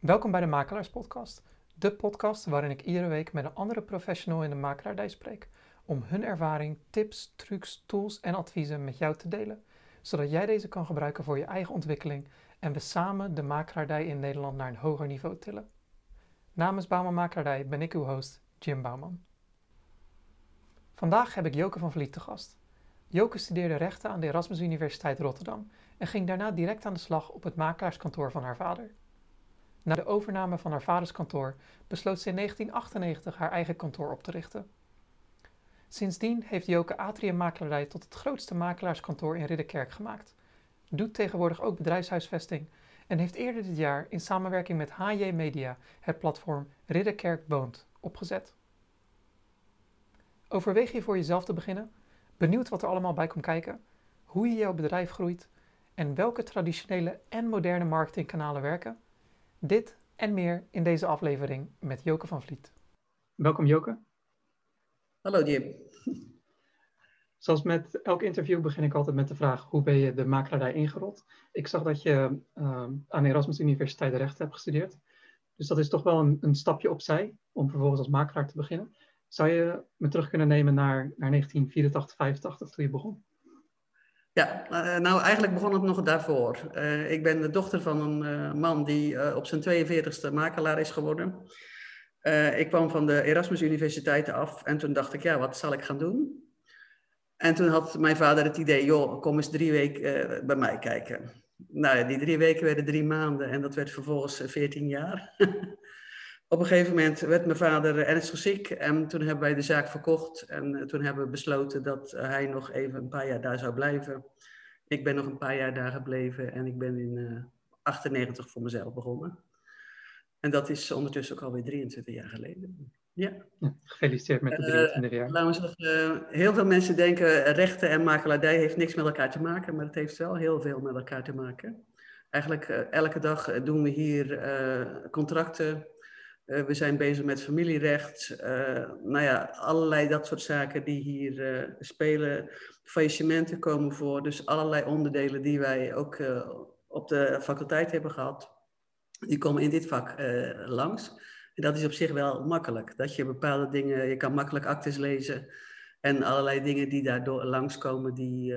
Welkom bij de Makelaarspodcast, de podcast waarin ik iedere week met een andere professional in de makelaardij spreek om hun ervaring, tips, trucs, tools en adviezen met jou te delen, zodat jij deze kan gebruiken voor je eigen ontwikkeling en we samen de makelaardij in Nederland naar een hoger niveau tillen. Namens Bouwman Makelaardij ben ik uw host, Jim Bouwman. Vandaag heb ik Joke van Vliet te gast. Joke studeerde rechten aan de Erasmus Universiteit Rotterdam en ging daarna direct aan de slag op het makelaarskantoor van haar vader. Na de overname van haar vaders kantoor besloot ze in 1998 haar eigen kantoor op te richten. Sindsdien heeft Joke Atrium Makelaarij tot het grootste makelaarskantoor in Ridderkerk gemaakt, doet tegenwoordig ook bedrijfshuisvesting en heeft eerder dit jaar in samenwerking met HJ Media het platform Ridderkerk Woont opgezet. Overweeg je voor jezelf te beginnen? Benieuwd wat er allemaal bij komt kijken? Hoe je jouw bedrijf groeit? En welke traditionele en moderne marketingkanalen werken? Dit en meer in deze aflevering met Joke van Vliet. Welkom Joke. Hallo Jim. Zoals met elk interview begin ik altijd met de vraag: hoe ben je de makelaardij ingerold? Ik zag dat je uh, aan de Erasmus Universiteit de Rechten hebt gestudeerd. Dus dat is toch wel een, een, stapje opzij om vervolgens als makelaar te beginnen. Zou je me terug kunnen nemen naar, naar 1984, 85 toen je begon? Ja, uh, nou eigenlijk begon het nog daarvoor. Uh, ik ben de dochter van een uh, man die op zijn 42e makelaar is geworden. ik kwam van de Erasmus Universiteit af en toen dacht ik, ja, wat zal ik gaan doen? En toen had mijn vader het idee, joh, kom eens drie weken bij mij kijken. Nou ja, die drie weken werden drie maanden en dat werd vervolgens veertien jaar. Op een gegeven moment werd mijn vader ernstig ziek en toen hebben wij de zaak verkocht. En toen hebben we besloten dat hij nog even een paar jaar daar zou blijven. Ik ben nog een paar jaar daar gebleven en ik ben in uh, 98 voor mezelf begonnen. En dat is ondertussen ook alweer 23 jaar geleden. Ja. Gefeliciteerd met de 23 jaar. Uh, laten we zeggen, heel veel mensen denken rechten en makelaardij heeft niks met elkaar te maken, maar het heeft wel heel veel met elkaar te maken. Eigenlijk elke dag doen we hier contracten, uh, we zijn bezig met familierecht. Uh, nou ja, allerlei dat soort zaken die hier uh, spelen. Faillissementen komen voor. Dus allerlei onderdelen die wij ook op de faculteit hebben gehad. Die komen in dit vak langs. En dat is op zich wel makkelijk. Dat je bepaalde dingen, je kan makkelijk actes lezen. En allerlei dingen die daardoor langskomen, die,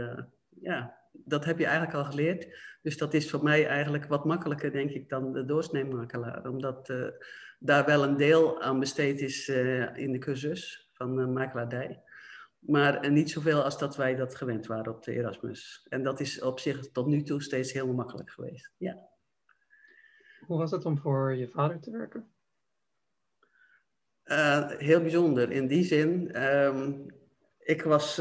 ja, dat heb je eigenlijk al geleerd. Dus dat is voor mij eigenlijk wat makkelijker, denk ik, dan de doorsneemakelaar. Omdat daar wel een deel aan besteed is uh, in de cursus van uh, makelaardij. Maar uh, niet zoveel als dat wij dat gewend waren op de Erasmus. En dat is op zich tot nu toe steeds heel makkelijk geweest. Ja. Hoe was het om voor je vader te werken? heel bijzonder. In die zin, um, ik was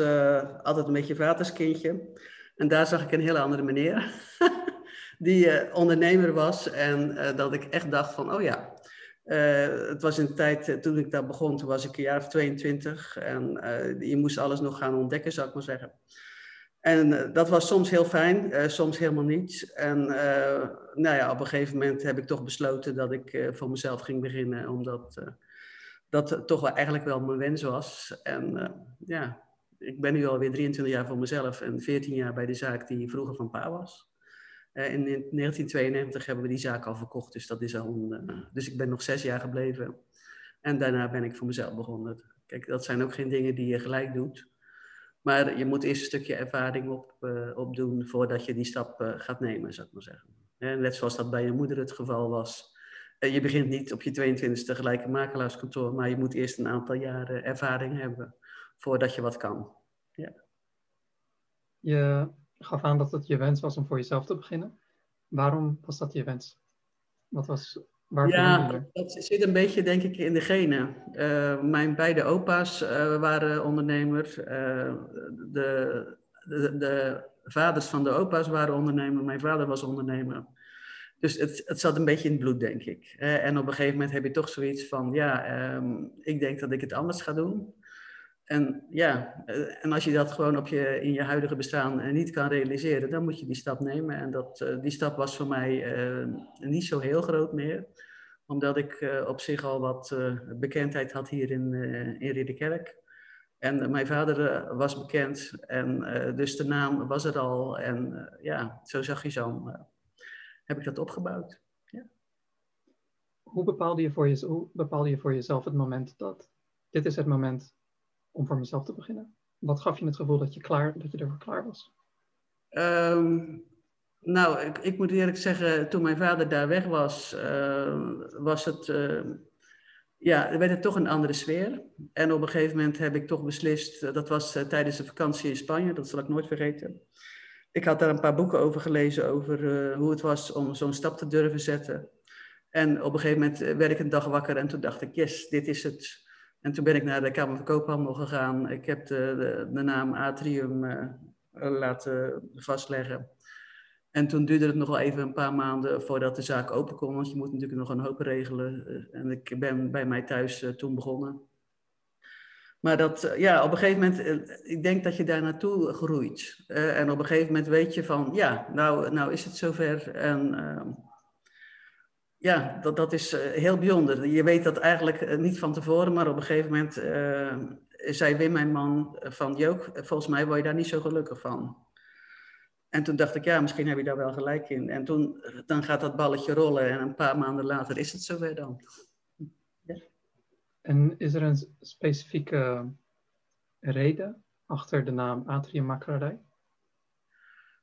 altijd een beetje vaderskindje. En daar zag ik een hele andere meneer. die ondernemer was. En dat ik echt dacht van, oh ja, uh, het was de tijd, uh, toen ik daar begon, toen was ik een jaar of 22 en uh, je moest alles nog gaan ontdekken, zou ik maar zeggen. En dat was soms heel fijn, soms helemaal niet. En nou ja, op een gegeven moment heb ik toch besloten dat ik voor mezelf ging beginnen, omdat dat toch wel eigenlijk wel mijn wens was. En ja, ik ben nu alweer 23 jaar voor mezelf en 14 jaar bij de zaak die vroeger van pa was. Uh, in 1992 hebben we die zaak al verkocht, dus dat is al een, uh, dus ik ben nog zes jaar gebleven. En daarna ben ik voor mezelf begonnen. Kijk, dat zijn ook geen dingen die je gelijk doet. Maar je moet eerst een stukje ervaring op, uh, opdoen voordat je die stap gaat nemen, zou ik maar zeggen. En net zoals dat bij je moeder het geval was. je begint niet op je 22e gelijk een makelaarskantoor, maar je moet eerst een aantal jaren ervaring hebben voordat je wat kan. Ja. Je gaf aan dat het je wens was om voor jezelf te beginnen. Waarom was dat je wens? Wat was, ja, dat zit een beetje denk ik in de genen. Uh, mijn beide opa's uh, waren ondernemers. Uh, de, de, de, vaders van de opa's waren ondernemer. Mijn vader was ondernemer. Dus het, het zat een beetje in het bloed, denk ik. en op een gegeven moment heb je toch zoiets van, ja, um, ik denk dat ik het anders ga doen. En ja, eh, en als je dat gewoon op je, in je huidige bestaan eh, niet kan realiseren, dan moet je die stap nemen. En dat, eh, die stap was voor mij niet zo heel groot meer, omdat ik op zich al wat bekendheid had hier in, in Ridderkerk. En mijn vader was bekend, en dus de naam was er al. En ja, zo zag je zo, heb ik dat opgebouwd. Ja. hoe, bepaalde je voor hoe bepaalde je voor jezelf het moment dat dit is het moment om voor mezelf te beginnen? Wat gaf je het gevoel dat je, klaar, dat je ervoor klaar was? Ehm, nou, ik, ik, moet eerlijk zeggen, toen mijn vader daar weg was, uh, was het, uh, ja, werd het toch een andere sfeer. En op een gegeven moment heb ik toch beslist, dat was uh, tijdens de vakantie in Spanje, dat zal ik nooit vergeten. Ik had daar een paar boeken over gelezen, over hoe het was om zo'n stap te durven zetten. En op een gegeven moment werd ik een dag wakker en toen dacht ik, yes, dit is het. En toen ben ik naar de Kamer van Koophandel gegaan. Ik heb de, de, naam Atrium laten vastleggen. En toen duurde het nog wel even een paar maanden voordat de zaak open kon, want je moet natuurlijk nog een hoop regelen. Eh, en ik ben bij mij thuis uh, toen begonnen. Maar dat, ja, op een gegeven moment, ik denk dat je daar naartoe groeit. en op een gegeven moment weet je van, ja, nou, nou is het zover. En ehm, ja, dat, dat is heel bijzonder. Je weet dat eigenlijk niet van tevoren, maar op een gegeven moment zei Wim, mijn man, van Jook, volgens mij word je daar niet zo gelukkig van. En toen dacht ik, ja, misschien heb je daar wel gelijk in. En toen dan gaat dat balletje rollen en een paar maanden later is het zover dan. Ja. En is er een specifieke reden achter de naam Atrium Makelaarij?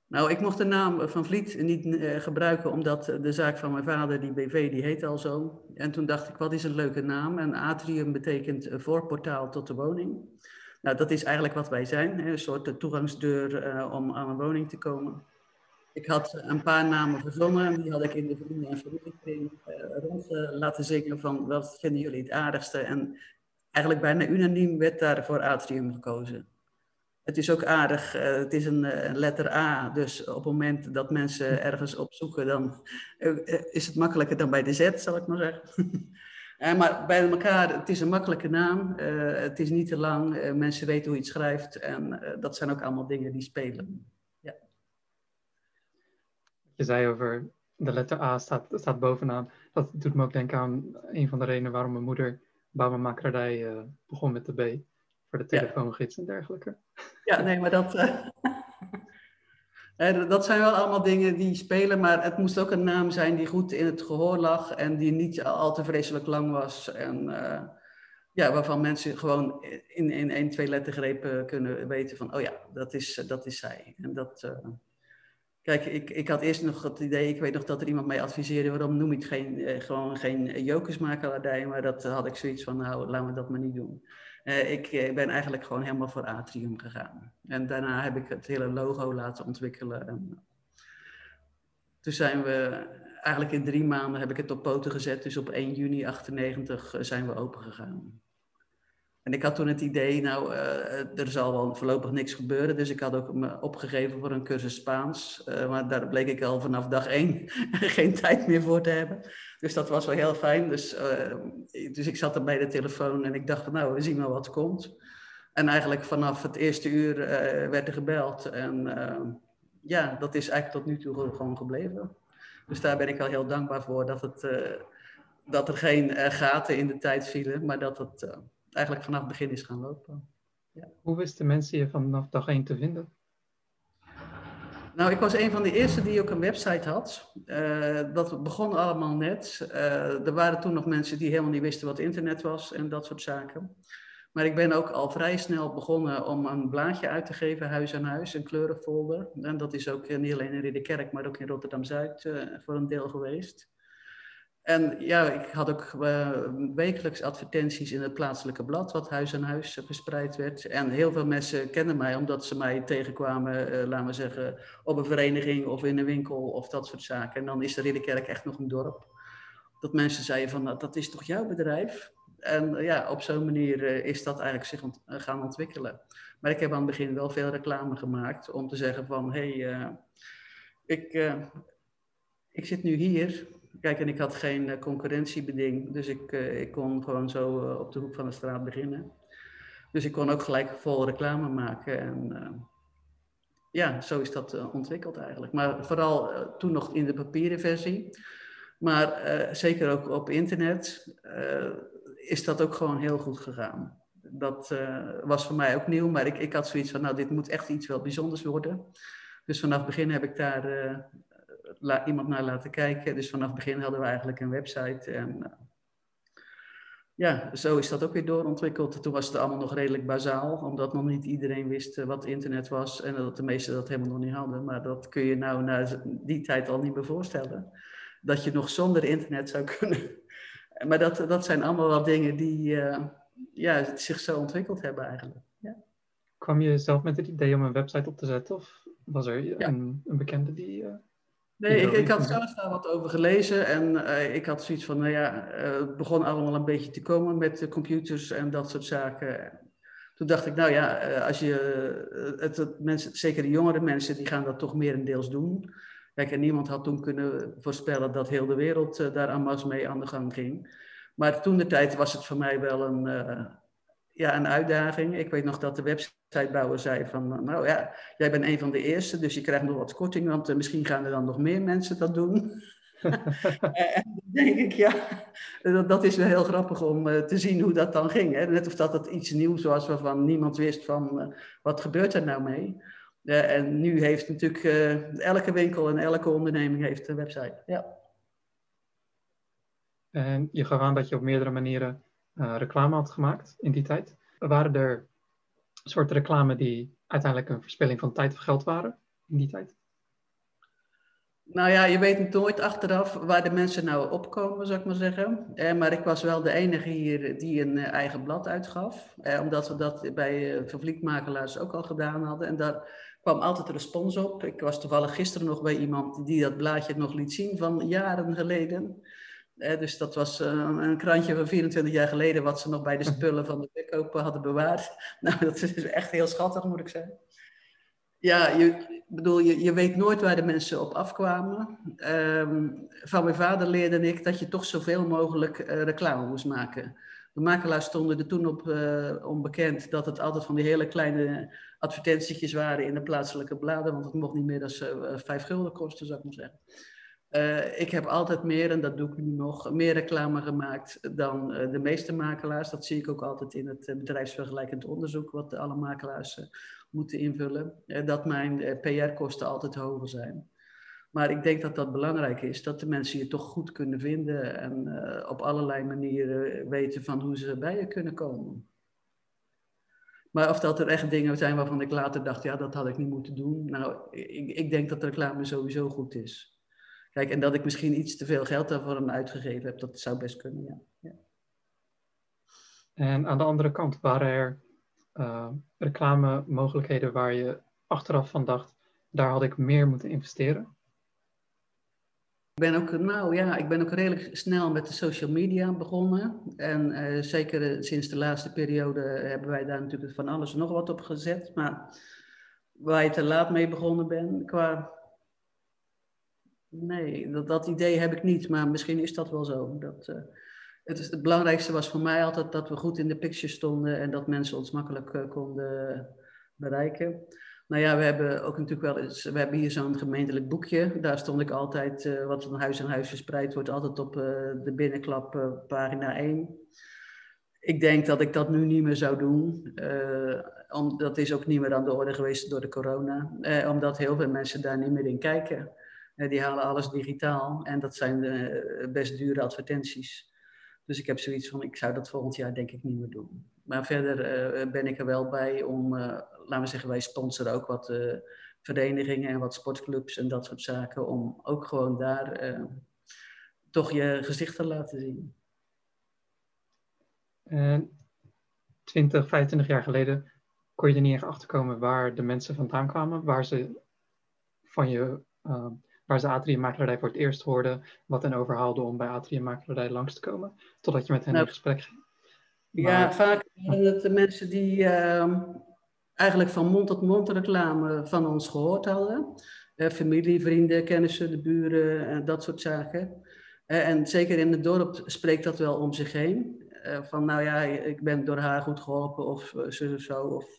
Nou, ik mocht de naam Van Vliet niet uh, gebruiken, omdat de zaak van mijn vader, die BV, die heet al zo. En toen dacht ik, wat is een leuke naam? En atrium betekent voorportaal tot de woning. Nou, dat is eigenlijk wat wij zijn, hè? een soort toegangsdeur om aan een woning te komen. Ik had een paar namen verzonnen, die had ik in de vrienden- en familiekring rond laten zingen van wat vinden jullie het aardigste. En eigenlijk bijna unaniem werd daar voor Atrium gekozen. Het is ook aardig, het is een, een, letter A, dus op het moment dat mensen ergens opzoeken, dan is het makkelijker dan bij de Z, zal ik maar zeggen. Maar bij elkaar, het is een makkelijke naam. Het is niet te lang. Mensen weten hoe je het schrijft. En dat zijn ook allemaal dingen die spelen. Ja. Je zei over de letter A staat, staat bovenaan. Dat doet me ook denken aan een van de redenen waarom mijn moeder bouwmakerij begon met de B. Voor de telefoongids en dergelijke. Ja, nee, maar dat... dat zijn wel allemaal dingen die spelen, maar het moest ook een naam zijn die goed in het gehoor lag en die niet al te vreselijk lang was. En uh, ja, waarvan mensen gewoon in, in één, twee lettergrepen kunnen weten van, oh ja, dat is, dat is zij. En dat, uh, kijk, ik, ik had eerst nog het idee, ik weet nog dat er iemand mij adviseerde, waarom noem het geen, gewoon geen jokersmakelaardij, maar dat had ik zoiets van, nou, laten we dat maar niet doen. Uh, ik ben eigenlijk gewoon helemaal voor Atrium gegaan. En daarna heb ik het hele logo laten ontwikkelen. En toen zijn we, eigenlijk in drie maanden heb ik het op poten gezet. Dus op 1 juni 98 zijn we open gegaan. En ik had toen het idee, nou, er zal wel voorlopig niks gebeuren. Dus ik had ook me opgegeven voor een cursus Spaans. Maar daar bleek ik al vanaf dag één geen tijd meer voor te hebben. Dus dat was wel heel fijn. Dus, uh, dus ik zat er bij de telefoon en ik dacht, nou, we zien wel wat komt. En eigenlijk vanaf het eerste uur werd er gebeld. En ja, dat is eigenlijk tot nu toe gewoon gebleven. Dus daar ben ik al heel dankbaar voor dat, het, dat er geen gaten in de tijd vielen, maar dat het eigenlijk vanaf het begin is gaan lopen. Ja. Hoe wisten mensen je vanaf dag één te vinden? Nou, ik was een van de eerste die ook een website had. Uh, dat begon allemaal net. Uh, er waren toen nog mensen die helemaal niet wisten wat internet was en dat soort zaken. Maar ik ben ook al vrij snel begonnen om een blaadje uit te geven, Huis aan Huis, een kleurenfolder. En dat is ook niet alleen in Ridderkerk, maar ook in Rotterdam-Zuid uh, voor een deel geweest. En ja, ik had ook uh, wekelijks advertenties in het plaatselijke blad, wat huis aan huis verspreid werd. En heel veel mensen kenden mij omdat ze mij tegenkwamen, uh, laten we zeggen, op een vereniging of in een winkel of dat soort zaken. En dan is de Ridderkerk echt nog een dorp. Dat mensen zeiden van, nou, dat is toch jouw bedrijf? En ja, op zo'n manier is dat eigenlijk zich gaan ontwikkelen. Maar ik heb aan het begin wel veel reclame gemaakt om te zeggen van, hé, hey, ik, ik zit nu hier Kijk, en ik had geen uh, concurrentiebeding, dus ik, uh, ik kon gewoon zo uh, op de hoek van de straat beginnen. Dus ik kon ook gelijk vol reclame maken. En ja, zo is dat ontwikkeld eigenlijk. Maar vooral toen nog in de papieren versie. Maar zeker ook op internet is dat ook gewoon heel goed gegaan. Dat was voor mij ook nieuw, maar ik, ik had zoiets van, nou, dit moet echt iets wel bijzonders worden. Dus vanaf het begin heb ik daar iemand naar laten kijken. Dus vanaf het begin hadden we eigenlijk een website. En ja, zo is dat ook weer doorontwikkeld. Toen was het allemaal nog redelijk bazaal, omdat nog niet iedereen wist wat internet was en dat de meesten dat helemaal nog niet hadden. Maar dat kun je nou na die tijd al niet meer voorstellen. Dat je nog zonder internet zou kunnen. Maar dat, dat zijn allemaal wel dingen die uh, ja, zich zo ontwikkeld hebben eigenlijk. Ja. Kwam je zelf met het idee om een website op te zetten? Of was er een, een bekende die... Uh... Nee, ik, ik, had zelf daar wat over gelezen en uh, ik had zoiets van, nou ja, uh, het begon allemaal een beetje te komen met de computers en dat soort zaken. Toen dacht ik, nou ja, als je, het, het, mensen, zeker de jongere mensen, die gaan dat toch merendeels doen. Kijk, en niemand had toen kunnen voorspellen dat heel de wereld uh, daar aan mee aan de gang ging. Maar toen de tijd was het voor mij wel een, ja, een uitdaging. Ik weet nog dat de websitebouwer zei van, nou ja, jij bent een van de eerste, dus je krijgt nog wat korting, want uh, misschien gaan er dan nog meer mensen dat doen. en dan denk ik, ja, dat, dat, is wel heel grappig om uh, te zien hoe dat dan ging. Hè? Net of dat het iets nieuws was waarvan niemand wist van, uh, wat gebeurt er nou mee? en nu heeft natuurlijk elke winkel en elke onderneming heeft een website. Ja. En je gaf aan dat je op meerdere manieren reclame had gemaakt in die tijd. Waren er soorten reclame die uiteindelijk een verspilling van tijd of geld waren in die tijd? Nou ja, je weet nooit achteraf waar de mensen nou opkomen, zou ik maar zeggen. Eh, maar ik was wel de enige hier die een eh, eigen blad uitgaf. Eh, omdat we dat bij vervliegmakelaars ook al gedaan hadden. En daar kwam altijd respons op. Ik was toevallig gisteren nog bij iemand die dat blaadje nog liet zien van jaren geleden dus dat was uh, een krantje van 24 jaar geleden, wat ze nog bij de spullen van de verkoop hadden bewaard. Nou, dat is echt heel schattig, moet ik zeggen. Ja, je, bedoel, je, je weet nooit waar de mensen op afkwamen. Um, van mijn vader leerde ik dat je toch zoveel mogelijk uh, reclame moest maken. De makelaars stonden er toen op uh, onbekend dat het altijd van die hele kleine advertentietjes waren in de plaatselijke bladen, want het mocht niet meer dan vijf gulden kosten, zou ik maar zeggen. Uh, ik heb altijd meer, en dat doe ik nu nog, meer reclame gemaakt dan uh, de meeste makelaars. Dat zie ik ook altijd in het uh, bedrijfsvergelijkend onderzoek, wat alle makelaars moeten invullen. dat mijn PR-kosten altijd hoger zijn. Maar ik denk dat dat belangrijk is, dat de mensen je toch goed kunnen vinden en op allerlei manieren weten van hoe ze bij je kunnen komen. Maar of dat er echt dingen zijn waarvan ik later dacht, ja, dat had ik niet moeten doen. Nou, ik, ik denk dat reclame sowieso goed is. Kijk, en dat ik misschien iets te veel geld daarvoor hem uitgegeven heb, dat zou best kunnen, ja. ja. En aan de andere kant waren er uh, reclame mogelijkheden waar je achteraf van dacht, daar had ik meer moeten investeren? Ik ben ook, nou ja, ik ben ook redelijk snel met de social media begonnen. En uh, zeker sinds de laatste periode hebben wij daar natuurlijk van alles nog wat op gezet. Maar waar je te laat mee begonnen ben, qua Nee, dat, dat idee heb ik niet, maar misschien is dat wel zo. Dat, uh, het, het belangrijkste was voor mij altijd dat we goed in de picture stonden en dat mensen ons makkelijk uh, konden bereiken. Nou ja, we hebben ook natuurlijk wel eens, we hebben hier zo'n gemeentelijk boekje. Daar stond ik altijd, uh, wat van huis aan huis verspreid wordt, altijd op de binnenklap pagina 1. Ik denk dat ik dat nu niet meer zou doen. om, dat is ook niet meer aan de orde geweest door de corona. omdat heel veel mensen daar niet meer in kijken. Eh, die halen alles digitaal en dat zijn uh, best dure advertenties. Dus ik heb zoiets van, ik zou dat volgend jaar denk ik niet meer doen. Maar verder uh, ben ik er wel bij om, laten we zeggen, wij sponsoren ook wat verenigingen en wat sportclubs en dat soort zaken. Om ook gewoon daar toch je gezicht te laten zien. 20, 25 jaar geleden kon je er niet echt achter komen waar de mensen vandaan kwamen, waar ze van je waar ze atriummakelaarij voor het eerst hoorden, wat hen overhaalde om bij atriummakelaarij langs te komen, totdat je met hen nou, in gesprek ging. Ja, vaak waren het de mensen die uh, eigenlijk van mond tot mond reclame van ons gehoord hadden. Uh, familie, vrienden, kennissen, de buren, en dat soort zaken. Uh, en zeker in het dorp spreekt dat wel om zich heen. Eh, van nou ja, ik ben door haar goed geholpen of zo of zo. Of,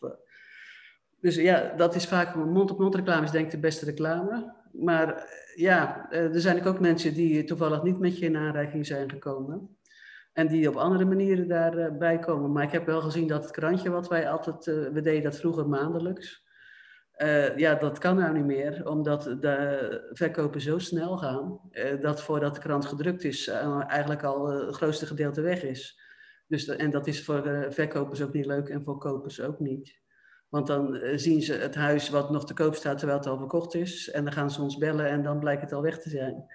dus ja, dat is vaak mond-op-mond reclame is denk ik de beste reclame maar eh, ja, eh, er zijn ook mensen die toevallig niet met je in aanraking zijn gekomen. En die op andere manieren daarbij komen. Maar ik heb wel gezien dat het krantje wat wij altijd, we deden dat vroeger maandelijks. Ja, dat kan nou niet meer, omdat de verkopen zo snel gaan, uh, dat voordat de krant gedrukt is, eigenlijk al het grootste gedeelte weg is. Dus en dat is voor verkopers ook niet leuk en voor kopers ook niet. Want dan zien ze het huis wat nog te koop staat terwijl het al verkocht is. En dan gaan ze ons bellen en dan blijkt het al weg te zijn.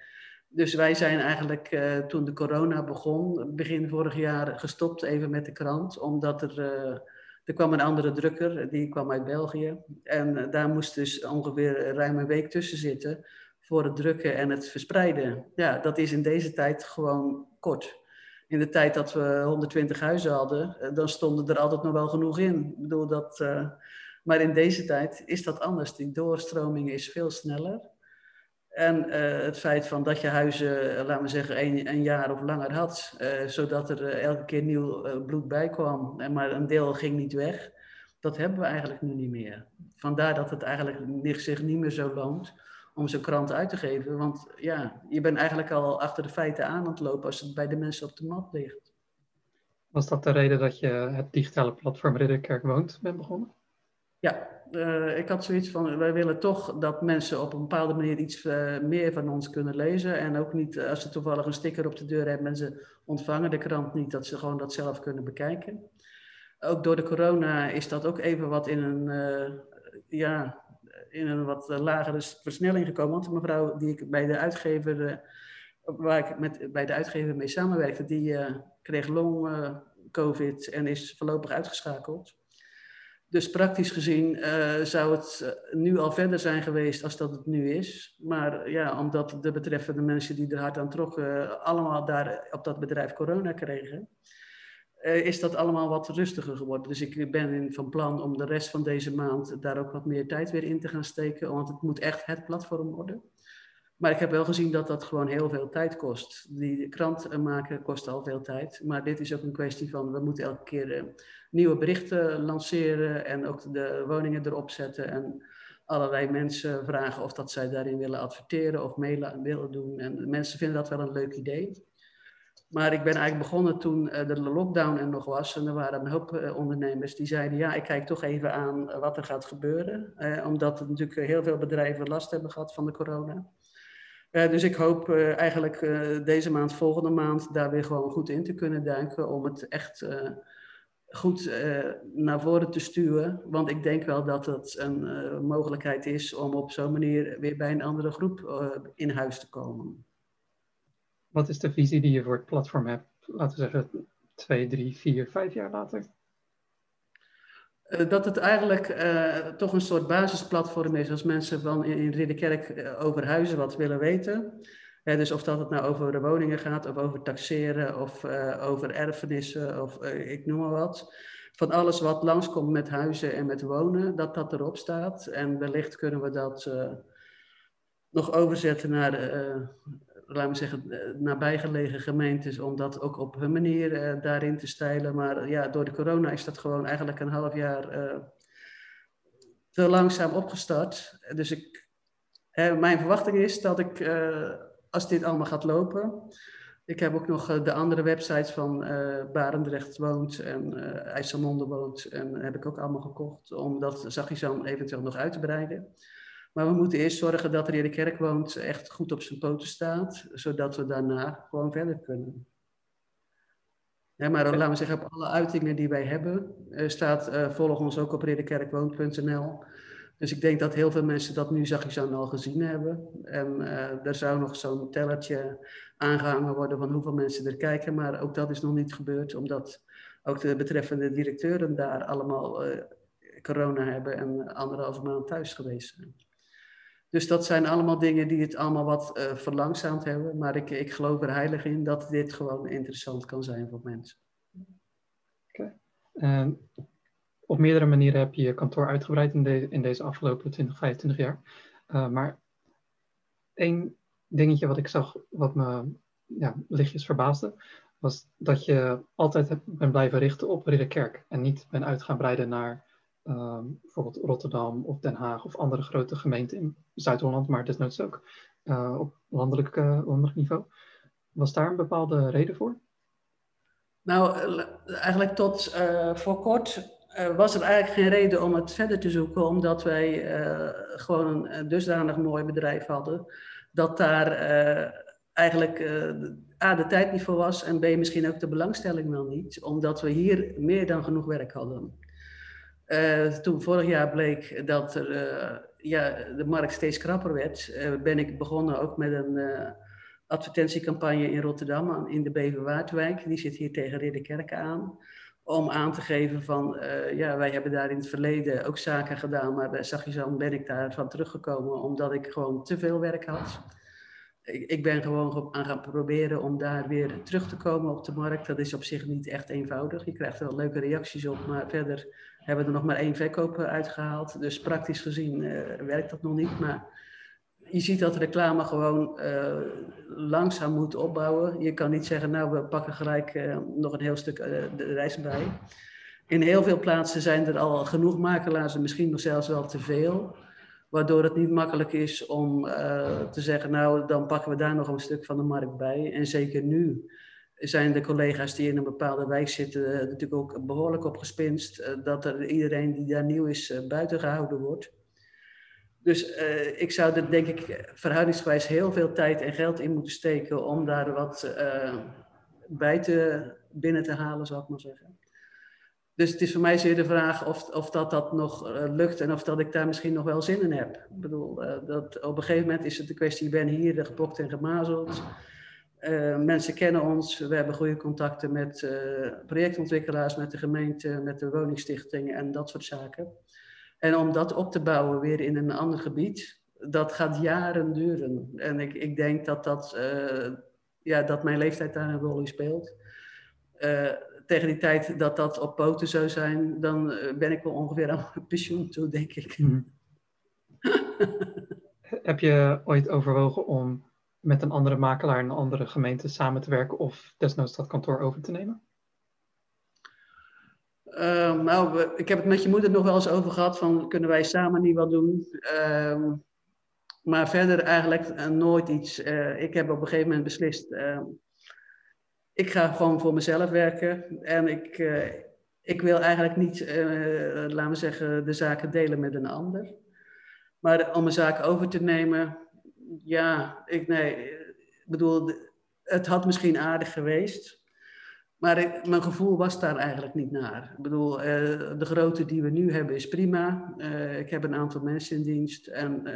Dus wij zijn eigenlijk toen de corona begon, begin vorig jaar, gestopt even met de krant. Omdat er er kwam een andere drukker, die kwam uit België. En eh, daar moest dus ongeveer ruim een week tussen zitten voor het drukken en het verspreiden. Ja, dat is in deze tijd gewoon kort. In de tijd dat we 120 huizen hadden, eh, dan stonden er altijd nog wel genoeg in. Ik bedoel dat, uh, maar in deze tijd is dat anders. Die doorstroming is veel sneller. En uh, het feit van dat je huizen, laten we zeggen, een, jaar of langer had, zodat er elke keer nieuw bloed bij kwam, en maar een deel ging niet weg, dat hebben we eigenlijk nu niet meer. Vandaar dat het eigenlijk zich niet meer zo loont om zo'n krant uit te geven. Want ja, je bent eigenlijk al achter de feiten aan aan het lopen als het bij de mensen op de mat ligt. Was dat de reden dat je het digitale platform Ridderkerk Woont bent begonnen? Ja, uh, ik had zoiets van, wij willen toch dat mensen op een bepaalde manier iets uh, meer van ons kunnen lezen. En ook niet, als ze toevallig een sticker op de deur hebben en ze ontvangen de krant niet, dat ze gewoon dat zelf kunnen bekijken. Ook door de corona is dat ook even wat in een, uh, ja, in een wat lagere versnelling gekomen. Want de mevrouw die ik bij de uitgever, waar ik met, bij de uitgever mee samenwerkte, die kreeg long covid en is voorlopig uitgeschakeld. Dus praktisch gezien zou het eh, nu al verder zijn geweest als dat het nu is. Maar ja, omdat de betreffende mensen die er hard aan trokken, allemaal daar op dat bedrijf corona kregen, uh, is dat allemaal wat rustiger geworden. Dus ik ben in, van plan om de rest van deze maand daar ook wat meer tijd weer in te gaan steken, want het moet echt het platform worden. Maar ik heb wel gezien dat dat gewoon heel veel tijd kost. Die krant maken kost al veel tijd. Maar dit is ook een kwestie van, we moeten elke keer nieuwe berichten lanceren en ook de woningen erop zetten en allerlei mensen vragen of dat zij daarin willen adverteren of mee willen doen. En mensen vinden dat wel een leuk idee. Maar ik ben eigenlijk begonnen toen eh, de lockdown er nog was. En er waren een hoop eh, ondernemers die zeiden: Ja, ik kijk toch even aan wat er gaat gebeuren. Eh, omdat natuurlijk heel veel bedrijven last hebben gehad van de corona. Uh, dus ik hoop uh, eigenlijk deze maand, volgende maand, daar weer gewoon goed in te kunnen duiken. Om het echt goed naar voren te stuwen. Want ik denk wel dat het een mogelijkheid is om op zo'n manier weer bij een andere groep in huis te komen. Wat is de visie die je voor het platform hebt, laten we zeggen, twee, drie, vier, vijf jaar later? dat het eigenlijk toch een soort basisplatform is als mensen van in, Ridderkerk over huizen wat willen weten dus of dat het nou over woningen gaat, of over taxeren, of over erfenissen, of ik noem maar wat. Van alles wat langskomt met huizen en met wonen, dat dat erop staat. En wellicht kunnen we dat nog overzetten naar, laten we zeggen, nabijgelegen gemeentes, om dat ook op hun manier daarin te stijlen. Maar ja, door de corona is dat gewoon eigenlijk een half jaar te langzaam opgestart. Dus ik, mijn verwachting is dat ik als dit allemaal gaat lopen. Ik heb ook nog eh, de andere websites van Barendrecht woont en uh, IJsselmonde woont. En heb ik ook allemaal gekocht om dat Zagizan eventueel nog uit te breiden. Maar we moeten eerst zorgen dat er in de kerk woont echt goed op zijn poten staat. Zodat we daarna gewoon verder kunnen. Ja, maar laten we zeggen, op alle uitingen die wij hebben, staat uh, volg ons ook op ridderkerkwoont.nl. Dus ik denk dat heel veel mensen dat nu zag aan al gezien hebben. En uh, er zou nog zo'n tellertje aangehangen worden van hoeveel mensen er kijken. Maar ook dat is nog niet gebeurd, omdat ook de betreffende directeuren daar allemaal uh, corona hebben en anderhalve maand thuis geweest zijn. Dus dat zijn allemaal dingen die het allemaal wat uh, verlangzaamd hebben. Maar ik, ik geloof er heilig in dat dit gewoon interessant kan zijn voor mensen. Oké. Okay op meerdere manieren heb je je kantoor uitgebreid in, de, in deze afgelopen 20, 25 jaar. Uh, maar één dingetje wat ik zag, wat me ja, lichtjes verbaasde, was dat je altijd bent blijven richten op Ridderkerk en niet bent uit gaan breiden naar uh, bijvoorbeeld Rotterdam of Den Haag of andere grote gemeenten in Zuid-Holland, maar desnoods ook uh, op landelijk, landelijk niveau. Was daar een bepaalde reden voor? Nou, eigenlijk tot voor kort was er eigenlijk geen reden om het verder te zoeken, omdat wij gewoon een dusdanig mooi bedrijf hadden, dat daar eigenlijk A, de tijd niet voor was en B, misschien ook de belangstelling wel niet, omdat we hier meer dan genoeg werk hadden. Toen vorig jaar bleek dat er, ja, de markt steeds krapper werd, ben ik begonnen ook met een advertentiecampagne in Rotterdam, in de Beverwaardwijk. Die zit hier tegen Ridderkerken aan. Om aan te geven van, ja, wij hebben daar in het verleden ook zaken gedaan, maar zag je zo, ben ik daarvan teruggekomen omdat ik gewoon te veel werk had. Ik, ik ben gewoon aan gaan proberen om daar weer terug te komen op de markt. Dat is op zich niet echt eenvoudig. Je krijgt er wel leuke reacties op, maar verder hebben er nog maar één verkoop uitgehaald. Dus praktisch gezien uh, werkt dat nog niet. Maar je ziet dat reclame gewoon uh, langzaam moet opbouwen. Je kan niet zeggen, nou, we pakken gelijk nog een heel stuk de reis bij. In heel veel plaatsen zijn er al genoeg makelaars, en misschien nog zelfs wel te veel. Waardoor het niet makkelijk is om te zeggen, nou, dan pakken we daar nog een stuk van de markt bij. En zeker nu zijn de collega's die in een bepaalde wijk zitten natuurlijk ook behoorlijk op gespinst. dat er iedereen die daar nieuw is buiten gehouden wordt. Dus ik zou er denk ik verhoudingsgewijs heel veel tijd en geld in moeten steken om daar wat bij te, binnen te halen, zou ik maar zeggen. Dus het is voor mij zeer de vraag of, of dat, dat nog lukt en of dat ik daar misschien nog wel zin in heb. Ik bedoel, dat op een gegeven moment is het de kwestie, ik ben hier gepokt en gemazeld. Mensen kennen ons, we hebben goede contacten met projectontwikkelaars, met de gemeente, met de woningstichting en dat soort zaken. En om dat op te bouwen weer in een ander gebied, dat gaat jaren duren. En ik, ik denk dat, dat, uh, ja, dat mijn leeftijd daar een rol in speelt. Tegen die tijd dat dat op poten zou zijn, dan eh, ben ik wel ongeveer aan pensioen toe, denk ik. Mm. Heb je ooit overwogen om met een andere makelaar in een andere gemeente samen te werken of desnoods dat kantoor over te nemen? Uh, nou, ik heb het met je moeder nog wel eens over gehad van kunnen wij samen niet wat doen. Uh, maar verder eigenlijk uh, nooit iets. Eh, ik heb op een gegeven moment beslist, ehm, ik ga gewoon voor mezelf werken. En ik, eh, ik wil eigenlijk niet, laten we zeggen, de zaken delen met een ander. Maar om een zaak over te nemen, ja, ik, nee, ik bedoel, het had misschien aardig geweest. Maar mijn gevoel was daar eigenlijk niet naar. Ik bedoel, uh, de grootte die we nu hebben is prima. Uh, ik heb een aantal mensen in dienst. En uh,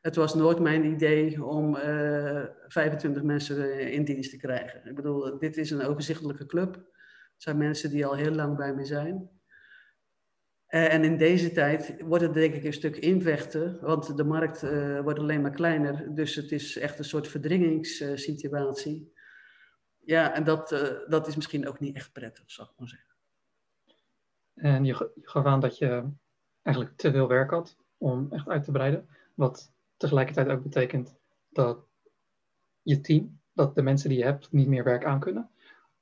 het was nooit mijn idee om 25 mensen in dienst te krijgen. Ik bedoel, dit is een overzichtelijke club. Het zijn mensen die al heel lang bij me zijn. En in deze tijd wordt het denk ik een stuk invechten, want de markt wordt alleen maar kleiner. Dus het is echt een soort verdringingssituatie. Ja, en dat, uh, dat is misschien ook niet echt prettig, zou ik maar zeggen. En je, je gaf aan dat je eigenlijk te veel werk had om echt uit te breiden. Wat tegelijkertijd ook betekent dat je team, dat de mensen die je hebt, niet meer werk aan kunnen.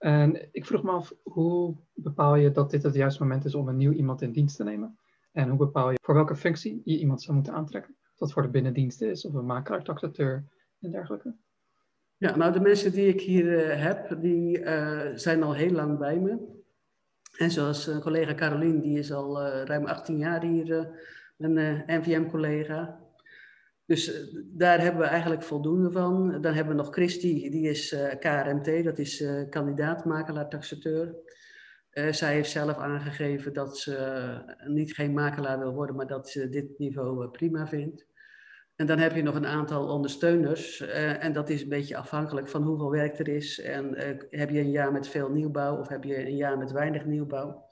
En ik vroeg me af, hoe bepaal je dat dit het juiste moment is om een nieuw iemand in dienst te nemen? En hoe bepaal je voor welke functie je iemand zou moeten aantrekken? Of dat voor de binnendienst is, of een makelaar, taxateur en dergelijke? Ja, nou de mensen die ik hier uh, heb, die uh, zijn al heel lang bij me. En zoals uh, collega Carolien, die is al ruim 18 jaar hier, een NVM-collega. Dus daar hebben we eigenlijk voldoende van. Dan hebben we nog Christy, die is KRMT, dat is kandidaat makelaar-taxateur. zij heeft zelf aangegeven dat ze niet geen makelaar wil worden, maar dat ze dit niveau prima vindt. En dan heb je nog een aantal ondersteuners. Uh, en dat is een beetje afhankelijk van hoeveel werk er is. En uh, heb je een jaar met veel nieuwbouw of heb je een jaar met weinig nieuwbouw.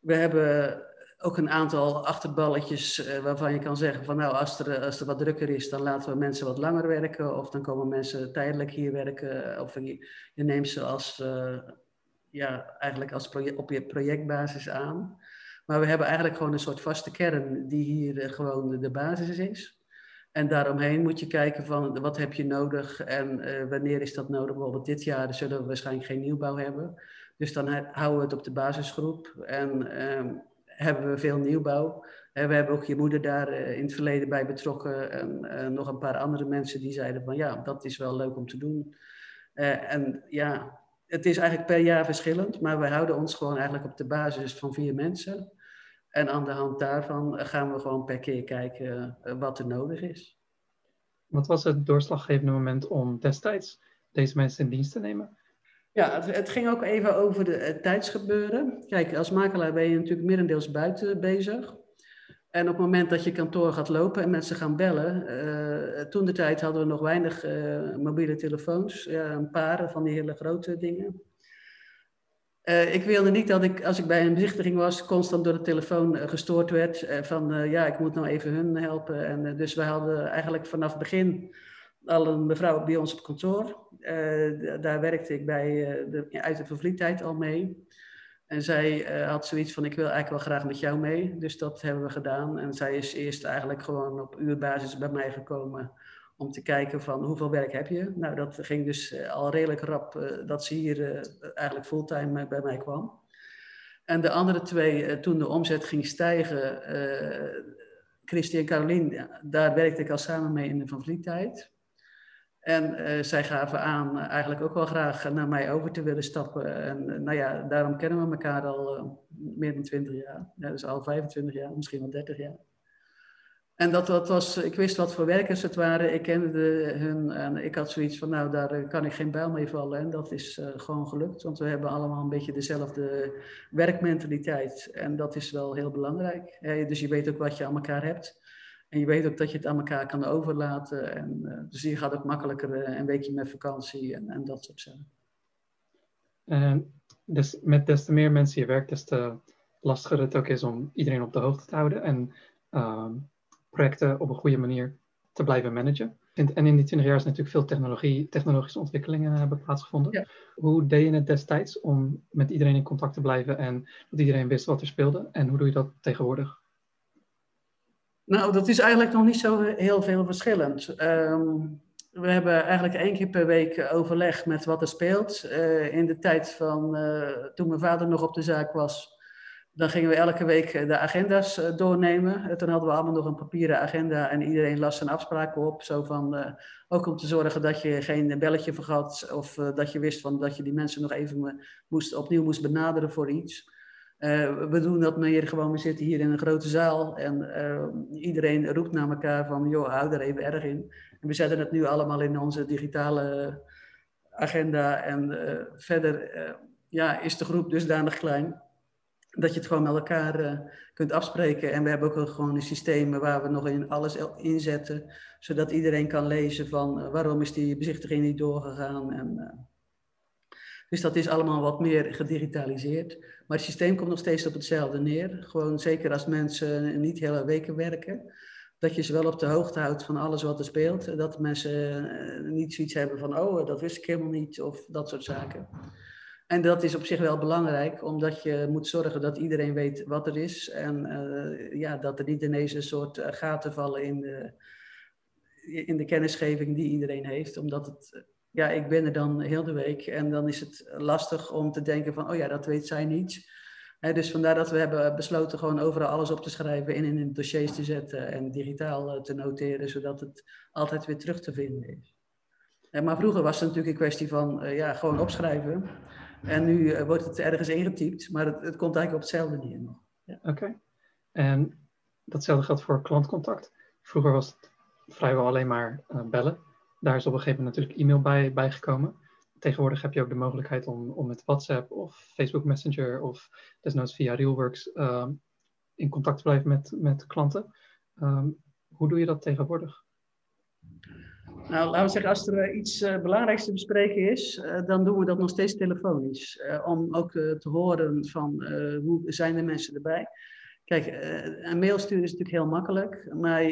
We hebben ook een aantal achterballetjes uh, waarvan je kan zeggen van nou als er, als er wat drukker is dan laten we mensen wat langer werken. Of dan komen mensen tijdelijk hier werken. Of je, je neemt ze als, ja, eigenlijk als op je projectbasis aan. Maar we hebben eigenlijk gewoon een soort vaste kern die hier gewoon de, de basis is. En daaromheen moet je kijken van wat heb je nodig en wanneer is dat nodig. Bijvoorbeeld dit jaar zullen we waarschijnlijk geen nieuwbouw hebben. Dus dan houden we het op de basisgroep en uh, hebben we veel nieuwbouw. Uh, we hebben ook je moeder daar eh, in het verleden bij betrokken en nog een paar andere mensen die zeiden van ja, dat is wel leuk om te doen. en ja, het is eigenlijk per jaar verschillend, maar wij houden ons gewoon eigenlijk op de basis van vier mensen. En aan de hand daarvan gaan we gewoon per keer kijken wat er nodig is. Wat was het doorslaggevende moment om destijds deze mensen in dienst te nemen? Ja, het, ging ook even over de, het tijdsgebeuren. Kijk, als makelaar ben je natuurlijk merendeels buiten bezig. En op het moment dat je kantoor gaat lopen en mensen gaan bellen, uh, toen de tijd hadden we nog weinig uh, mobiele telefoons, een paar van die hele grote dingen. Ik wilde niet dat ik, als ik bij een bezichtiging was, constant door de telefoon gestoord werd. van ja, ik moet nou even hun helpen. En, dus we hadden eigenlijk vanaf het begin al een mevrouw bij ons op kantoor. daar werkte ik bij, de, uit de vervlietheid al mee. En zij uh, had zoiets van, ik wil eigenlijk wel graag met jou mee. Dus dat hebben we gedaan. En zij is eerst eigenlijk gewoon op uurbasis bij mij gekomen om te kijken van hoeveel werk heb je. Nou, dat ging dus al redelijk rap dat ze hier eigenlijk fulltime bij mij kwam. En de andere twee, toen de omzet ging stijgen, Christy en Carolien, daar werkte ik al samen mee in de Van Vliet en uh, zij gaven aan uh, eigenlijk ook wel graag naar mij over te willen stappen. En uh, nou ja, daarom kennen we elkaar al meer dan 20 jaar. Ja, dus al 25 jaar, misschien wel 30 jaar. En dat, dat was, ik wist wat voor werkers het waren. Ik kende hun en ik had zoiets van, nou, daar kan ik geen bijl mee vallen. En dat is gewoon gelukt, want we hebben allemaal een beetje dezelfde werkmentaliteit. En dat is wel heel belangrijk. dus je weet ook wat je aan elkaar hebt. En je weet ook dat je het aan elkaar kan overlaten. En, uh, dus je gaat ook makkelijker uh, een weekje met vakantie en, en dat soort zaken. dus met des te meer mensen je werkt, des te lastiger het ook is om iedereen op de hoogte te houden en uh, projecten op een goede manier te blijven managen. En, en in die 20 jaar is natuurlijk veel technologie, technologische ontwikkelingen hebben plaatsgevonden. Ja. Hoe deed je het destijds om met iedereen in contact te blijven en dat iedereen wist wat er speelde? En hoe doe je dat tegenwoordig? Nou, dat is eigenlijk nog niet zo heel veel verschillend. Um, we hebben eigenlijk één keer per week overleg met wat er speelt. Uh, in de tijd van uh, toen mijn vader nog op de zaak was, dan gingen we elke week de agenda's doornemen. toen hadden we allemaal nog een papieren agenda en iedereen las zijn afspraken op. Zo van, ook om te zorgen dat je geen belletje vergat of dat je wist van, dat je die mensen nog even moest, opnieuw moest benaderen voor iets. Uh, we doen dat meer gewoon, we zitten hier in een grote zaal en uh, iedereen roept naar elkaar van, joh, hou er even erg in. En we zetten het nu allemaal in onze digitale agenda en uh, verder ja, is de groep dusdanig klein dat je het gewoon met elkaar kunt afspreken. En we hebben ook gewoon een systeem waar we nog in alles inzetten, zodat iedereen kan lezen van waarom is die bezichtiging niet doorgegaan en dus dat is allemaal wat meer gedigitaliseerd. Maar het systeem komt nog steeds op hetzelfde neer. Gewoon zeker als mensen niet hele weken werken. Dat je ze wel op de hoogte houdt van alles wat er speelt. Dat mensen eh, niet zoiets hebben van, oh, dat wist ik helemaal niet. Of dat soort zaken. En dat is op zich wel belangrijk, omdat je moet zorgen dat iedereen weet wat er is. En uh, ja, dat er niet ineens een soort eh, gaten vallen in de, in de kennisgeving die iedereen heeft. Omdat het ja, ik ben er dan heel de week en dan is het lastig om te denken van, oh ja, dat weet zij niet. dus vandaar dat we hebben besloten gewoon overal alles op te schrijven en in dossiers te zetten en digitaal eh, te noteren, zodat het altijd weer terug te vinden is. maar vroeger was het natuurlijk een kwestie van uh, ja, gewoon opschrijven. En nu uh, wordt het ergens ingetypt, maar het, komt eigenlijk op hetzelfde neer nog. Ja. Oké. En datzelfde geldt voor klantcontact. Vroeger was het vrijwel alleen maar bellen daar is op een gegeven moment natuurlijk e-mail bij, bijgekomen. Tegenwoordig heb je ook de mogelijkheid om, om met WhatsApp of Facebook Messenger of desnoods via Realworks uh, in contact te blijven met, met klanten. Um, hoe doe je dat tegenwoordig? Nou, laten we zeggen, als er iets uh, belangrijks te bespreken is, uh, dan doen we dat nog steeds telefonisch. Om ook te horen van hoe zijn de mensen erbij. Kijk, een mail sturen is natuurlijk heel makkelijk, maar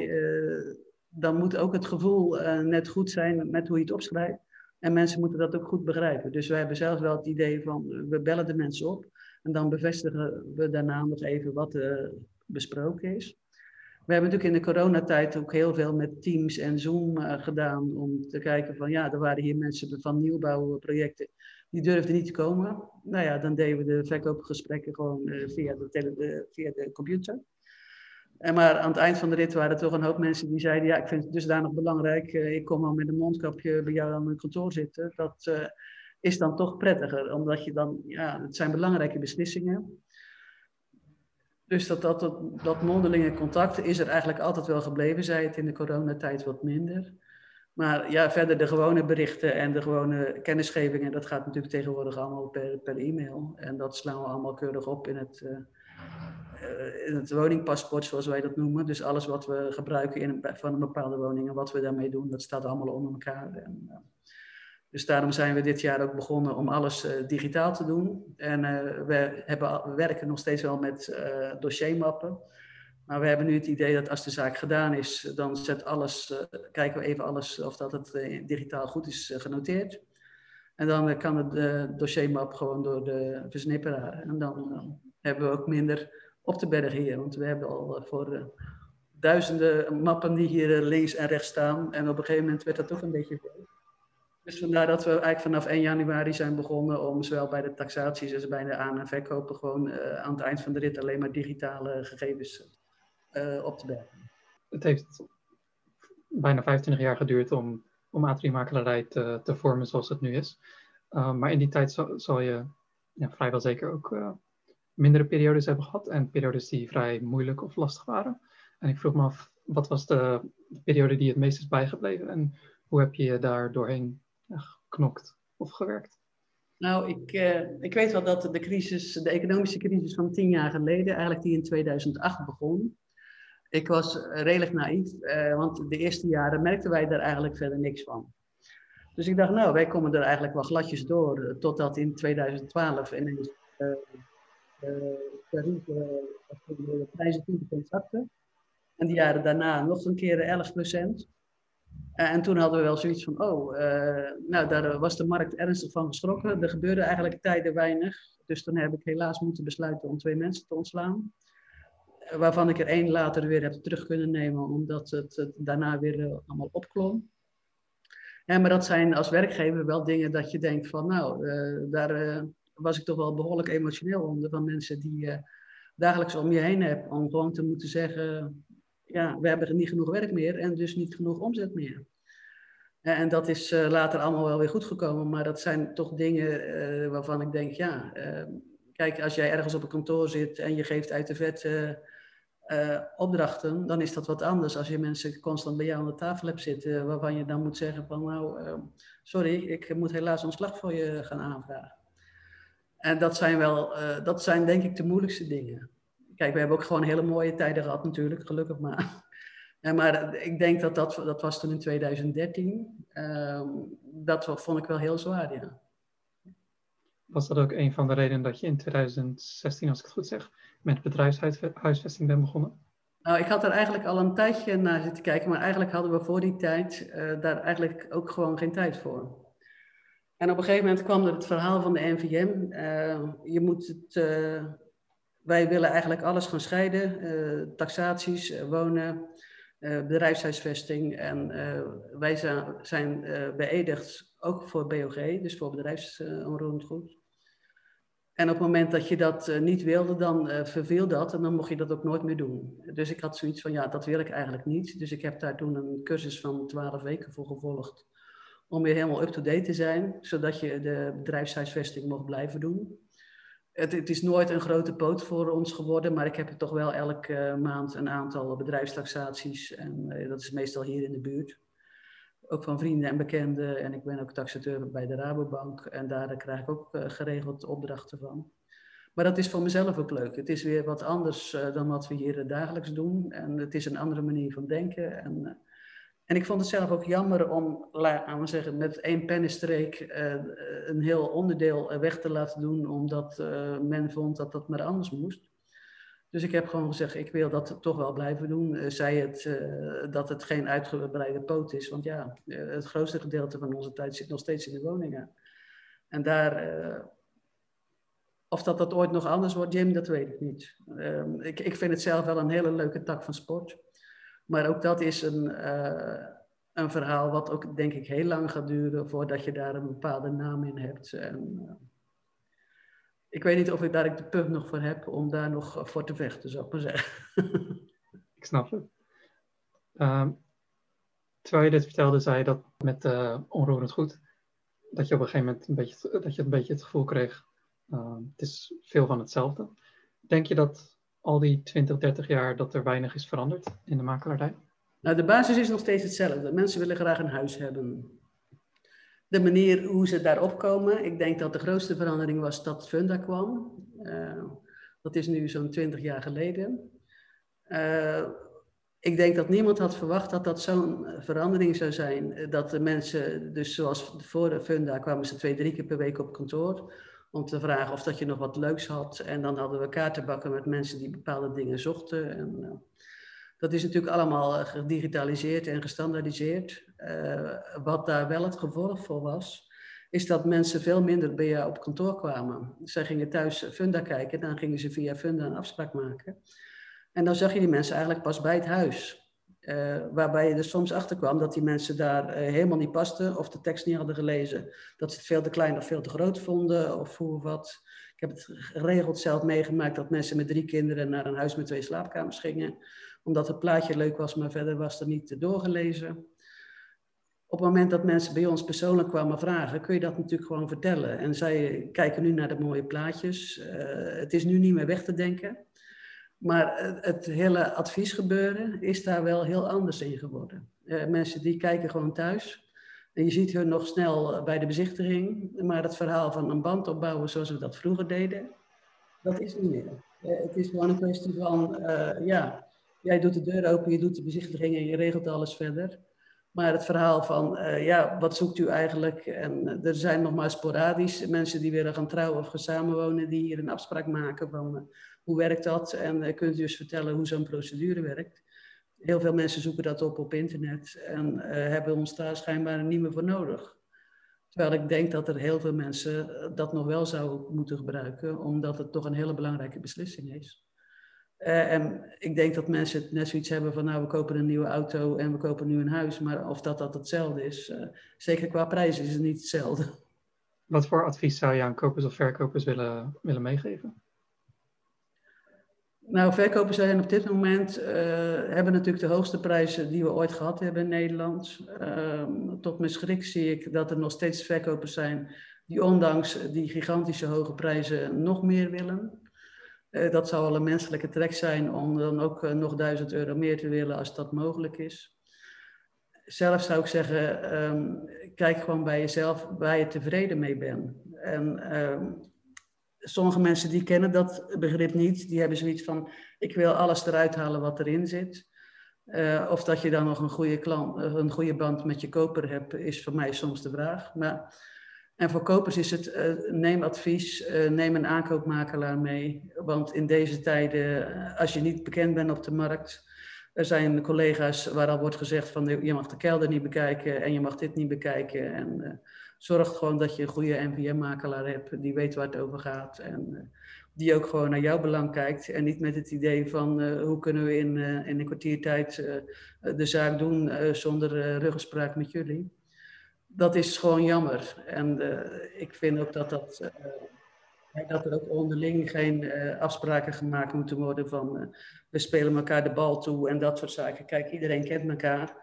dan moet ook het gevoel uh, net goed zijn met hoe je het opschrijft. En mensen moeten dat ook goed begrijpen. Dus wij hebben zelf wel het idee van, eh, we bellen de mensen op. En dan bevestigen we daarna nog even wat uh, besproken is. We hebben natuurlijk in de coronatijd ook heel veel met Teams en Zoom uh, gedaan. Om te kijken van, ja, er waren hier mensen van nieuwbouwprojecten. Die durfden niet te komen. Nou ja, dan deden we de verkoopgesprekken gewoon via, de via de computer. Maar aan het eind van de rit waren er toch een hoop mensen die zeiden: Ja, ik vind het dus daar nog belangrijk. Uh, ik kom al met een mondkapje bij jou aan mijn kantoor zitten. Dat uh, is dan toch prettiger, omdat je dan, ja, het zijn belangrijke beslissingen. Dus dat, dat, dat, mondelinge contact is er eigenlijk altijd wel gebleven, zij het in de coronatijd wat minder. Maar ja, verder de gewone berichten en de gewone kennisgevingen, dat gaat natuurlijk tegenwoordig allemaal per, per e-mail. En dat slaan we allemaal keurig op in het, in het woningpaspoort, zoals wij dat noemen. Dus alles wat we gebruiken in van een bepaalde woning en wat we daarmee doen, dat staat allemaal onder elkaar. En, uh, dus daarom zijn we dit jaar ook begonnen om alles uh, digitaal te doen. En we, hebben, we werken nog steeds wel met dossiermappen. Maar we hebben nu het idee dat als de zaak gedaan is, dan zet alles, kijken we even alles of dat het digitaal goed is genoteerd. En dan kan het dossiermap gewoon door de versnipperaar. En dan hebben we ook minder op te bergen hier. Want we hebben al voor duizenden mappen die hier links en rechts staan. En op een gegeven moment werd dat toch een beetje. Dus vandaar dat we eigenlijk vanaf 1 januari zijn begonnen om zowel bij de taxaties als bij de aan- en verkopen gewoon aan het eind van de rit alleen maar digitale gegevens op te bergen. Het heeft bijna 25 jaar geduurd om, om A3-makelarij te, te vormen zoals het nu is. Maar in die tijd zal, je ja, vrijwel zeker ook mindere periodes hebben gehad en periodes die vrij moeilijk of lastig waren. En ik vroeg me af, wat was de periode die het meest is bijgebleven en hoe heb je je daar doorheen geknokt of gewerkt? Nou, ik, uh, ik weet wel dat de crisis, de economische crisis van tien jaar geleden, eigenlijk die in 2008 begon, ik was redelijk naïef, uh, want de eerste jaren merkten wij daar eigenlijk verder niks van. Dus ik dacht, nou, wij komen er eigenlijk wel gladjes door, totdat in 2012 ineens de prijzen 10% zakten. En die jaren daarna nog een keer 11%. en toen hadden we wel zoiets van, oh, nou, daar was de markt ernstig van geschrokken. Er gebeurde eigenlijk tijden weinig. Dus toen heb ik helaas moeten besluiten om twee mensen te ontslaan waarvan ik er één later weer heb terug kunnen nemen, omdat het, het daarna weer allemaal opklom. Ja, maar dat zijn als werkgever wel dingen dat je denkt van, nou, daar was ik toch wel behoorlijk emotioneel onder, van mensen die je dagelijks om je heen hebt, om gewoon te moeten zeggen, ja, we hebben niet genoeg werk meer en dus niet genoeg omzet meer. En dat is later allemaal wel weer goed gekomen, maar dat zijn toch dingen waarvan ik denk, ja, kijk, als jij ergens op een kantoor zit en je geeft uit de vet opdrachten, dan is dat wat anders als je mensen constant bij jou aan de tafel hebt zitten, waarvan je dan moet zeggen van nou, sorry, ik moet helaas ontslag voor je gaan aanvragen. En dat zijn wel, uh, dat zijn denk ik de moeilijkste dingen. Kijk, we hebben ook gewoon hele mooie tijden gehad natuurlijk, gelukkig maar. maar ik denk dat dat, dat was toen in 2013. Ehm, dat vond ik wel heel zwaar, ja. Was dat ook een van de redenen dat je in 2016, als ik het goed zeg, met bedrijfshuisvesting ben begonnen? Nou, ik had er eigenlijk al een tijdje naar zitten kijken, maar eigenlijk hadden we voor die tijd uh, daar eigenlijk ook gewoon geen tijd voor. En op een gegeven moment kwam er het verhaal van de NVM. Uh, je moet het, uh, wij willen eigenlijk alles gaan scheiden, taxaties, wonen, bedrijfshuisvesting. En wij zijn, beëdigd ook voor BOG, dus voor bedrijfsonroerend goed. En op het moment dat je dat niet wilde, dan verviel dat en dan mocht je dat ook nooit meer doen. Dus ik had zoiets van, ja, dat wil ik eigenlijk niet. Dus ik heb daar toen een cursus van 12 weken voor gevolgd. Om weer helemaal up-to-date te zijn, zodat je de bedrijfshuisvesting mocht blijven doen. Het, het, is nooit een grote poot voor ons geworden, maar ik heb toch wel elke uh, maand een aantal bedrijfstaxaties. En dat is meestal hier in de buurt ook van vrienden en bekenden. En ik ben ook taxateur bij de Rabobank. En daar krijg ik ook uh, geregeld opdrachten van. Maar dat is voor mezelf ook leuk. Het is weer wat anders dan wat we hier dagelijks doen. En het is een andere manier van denken. En, en ik vond het zelf ook jammer om, laten we zeggen, met één pennenstreek een heel onderdeel weg te laten doen. Omdat men vond dat dat maar anders moest. Dus ik heb gewoon gezegd, ik wil dat toch wel blijven doen. Zij het dat het geen uitgebreide poot is. Want ja, het grootste gedeelte van onze tijd zit nog steeds in de woningen. En daar, of dat dat ooit nog anders wordt, Jim, dat weet ik niet. Ehm, ik, ik vind het zelf wel een hele leuke tak van sport. Maar ook dat is een, een verhaal wat ook denk ik heel lang gaat duren voordat je daar een bepaalde naam in hebt. En, ik weet niet of ik daar de punt nog voor heb om daar nog voor te vechten, zou ik maar zeggen. ik snap het. Uh, terwijl je dit vertelde, zei je dat met uh, onroerend goed, dat je op een gegeven moment een beetje, dat je een beetje het gevoel kreeg, uh, het is veel van hetzelfde. Denk je dat al die 20, 30 jaar dat er weinig is veranderd in de makelaardij? Nou, de basis is nog steeds hetzelfde. Mensen willen graag een huis hebben. De manier hoe ze daarop komen, ik denk dat de grootste verandering was dat Funda kwam. Uh, dat is nu zo'n 20 jaar geleden. Uh, ik denk dat niemand had verwacht dat dat zo'n verandering zou zijn. Dat de mensen, dus zoals voor de Funda, kwamen ze twee, drie keer per week op kantoor om te vragen of dat je nog wat leuks had. En dan hadden we kaartenbakken met mensen die bepaalde dingen zochten. En, uh, dat is natuurlijk allemaal gedigitaliseerd en gestandaardiseerd. Uh, wat daar wel het gevolg voor was, is dat mensen veel minder bij jou op kantoor kwamen. Zij gingen thuis Funda kijken, dan gingen ze via Funda een afspraak maken. En dan zag je die mensen eigenlijk pas bij het huis. Uh, waarbij je er soms achter kwam dat die mensen daar uh, helemaal niet pasten of de tekst niet hadden gelezen. Dat ze het veel te klein of veel te groot vonden of hoe wat. Ik heb het geregeld zelf meegemaakt dat mensen met drie kinderen naar een huis met twee slaapkamers gingen. Omdat het plaatje leuk was, maar verder was er niet doorgelezen. Op het moment dat mensen bij ons persoonlijk kwamen vragen, kun je dat natuurlijk gewoon vertellen. En zij kijken nu naar de mooie plaatjes. Uh, het is nu niet meer weg te denken. Maar het hele adviesgebeuren is daar wel heel anders in geworden. Uh, mensen die kijken gewoon thuis. En je ziet hun nog snel bij de bezichtiging. Maar het verhaal van een band opbouwen zoals we dat vroeger deden, dat is niet meer. Uh, het is gewoon een kwestie van, ja, jij doet de deur open, je doet de bezichtiging en je regelt alles verder. Maar het verhaal van, ja, wat zoekt u eigenlijk? En er zijn nog maar sporadisch mensen die willen gaan trouwen of gaan samenwonen, die hier een afspraak maken van hoe werkt dat? En kunt u dus vertellen hoe zo'n procedure werkt? Heel veel mensen zoeken dat op op internet en hebben ons daar schijnbaar niet meer voor nodig. Terwijl ik denk dat er heel veel mensen eh, dat nog wel zouden moeten gebruiken, omdat het toch een hele belangrijke beslissing is. Uh, en ik denk dat mensen het net zoiets hebben van, nou, we kopen een nieuwe auto en we kopen nu een huis. Maar of dat dat hetzelfde is, uh, zeker qua prijs is het niet hetzelfde. Wat voor advies zou je aan kopers of verkopers willen, willen meegeven? Nou, verkopers zijn op dit moment, uh, hebben natuurlijk de hoogste prijzen die we ooit gehad hebben in Nederland. Uh, tot mijn schrik zie ik dat er nog steeds verkopers zijn die ondanks die gigantische hoge prijzen nog meer willen. Uh, dat zou wel een menselijke trek zijn om dan ook nog duizend euro meer te willen als dat mogelijk is. Zelf zou ik zeggen, um, kijk gewoon bij jezelf waar je tevreden mee bent. En um, sommige mensen die kennen dat begrip niet. Die hebben zoiets van, ik wil alles eruit halen wat erin zit. Uh, of dat je dan nog een goede, klant, een goede band met je koper hebt, is voor mij soms de vraag. Maar, en voor kopers is het, uh, neem advies, uh, neem een aankoopmakelaar mee. Want in deze tijden, als je niet bekend bent op de markt... Er zijn collega's waar al wordt gezegd van, je mag de kelder niet bekijken en je mag dit niet bekijken. En zorg gewoon dat je een goede NVM-makelaar hebt die weet waar het over gaat. En uh, die ook gewoon naar jouw belang kijkt. En niet met het idee van uh, hoe kunnen we in, uh, in een kwartiertijd de zaak doen zonder ruggespraak met jullie. Dat is gewoon jammer. En ik vind ook dat, dat, dat er ook onderling geen afspraken gemaakt moeten worden van we spelen elkaar de bal toe en dat soort zaken. Kijk, iedereen kent elkaar.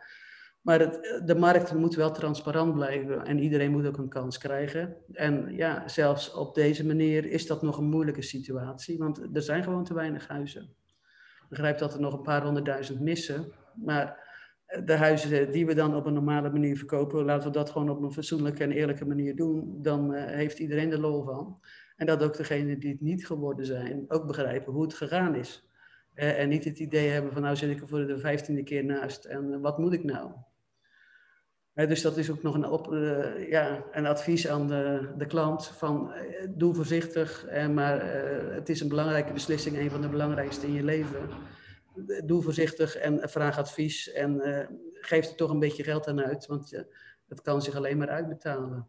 Maar het, de markt moet wel transparant blijven en iedereen moet ook een kans krijgen. En ja, zelfs op deze manier is dat nog een moeilijke situatie, want er zijn gewoon te weinig huizen. Ik begrijp dat er nog een paar honderdduizend missen, maar de huizen die we dan op een normale manier verkopen, laten we dat gewoon op een fatsoenlijke en eerlijke manier doen, dan uh, heeft iedereen er lol van. En dat ook degenen die het niet geworden zijn, ook begrijpen hoe het gegaan is. Uh, en niet het idee hebben van nou zit ik er voor de vijftiende keer naast en uh, wat moet ik nou? Dus dat is ook nog een, op, ja, een advies aan de, de klant van doe voorzichtig, maar het is een belangrijke beslissing, een van de belangrijkste in je leven. Doe voorzichtig en vraag advies en geef er toch een beetje geld aan uit, want het kan zich alleen maar uitbetalen.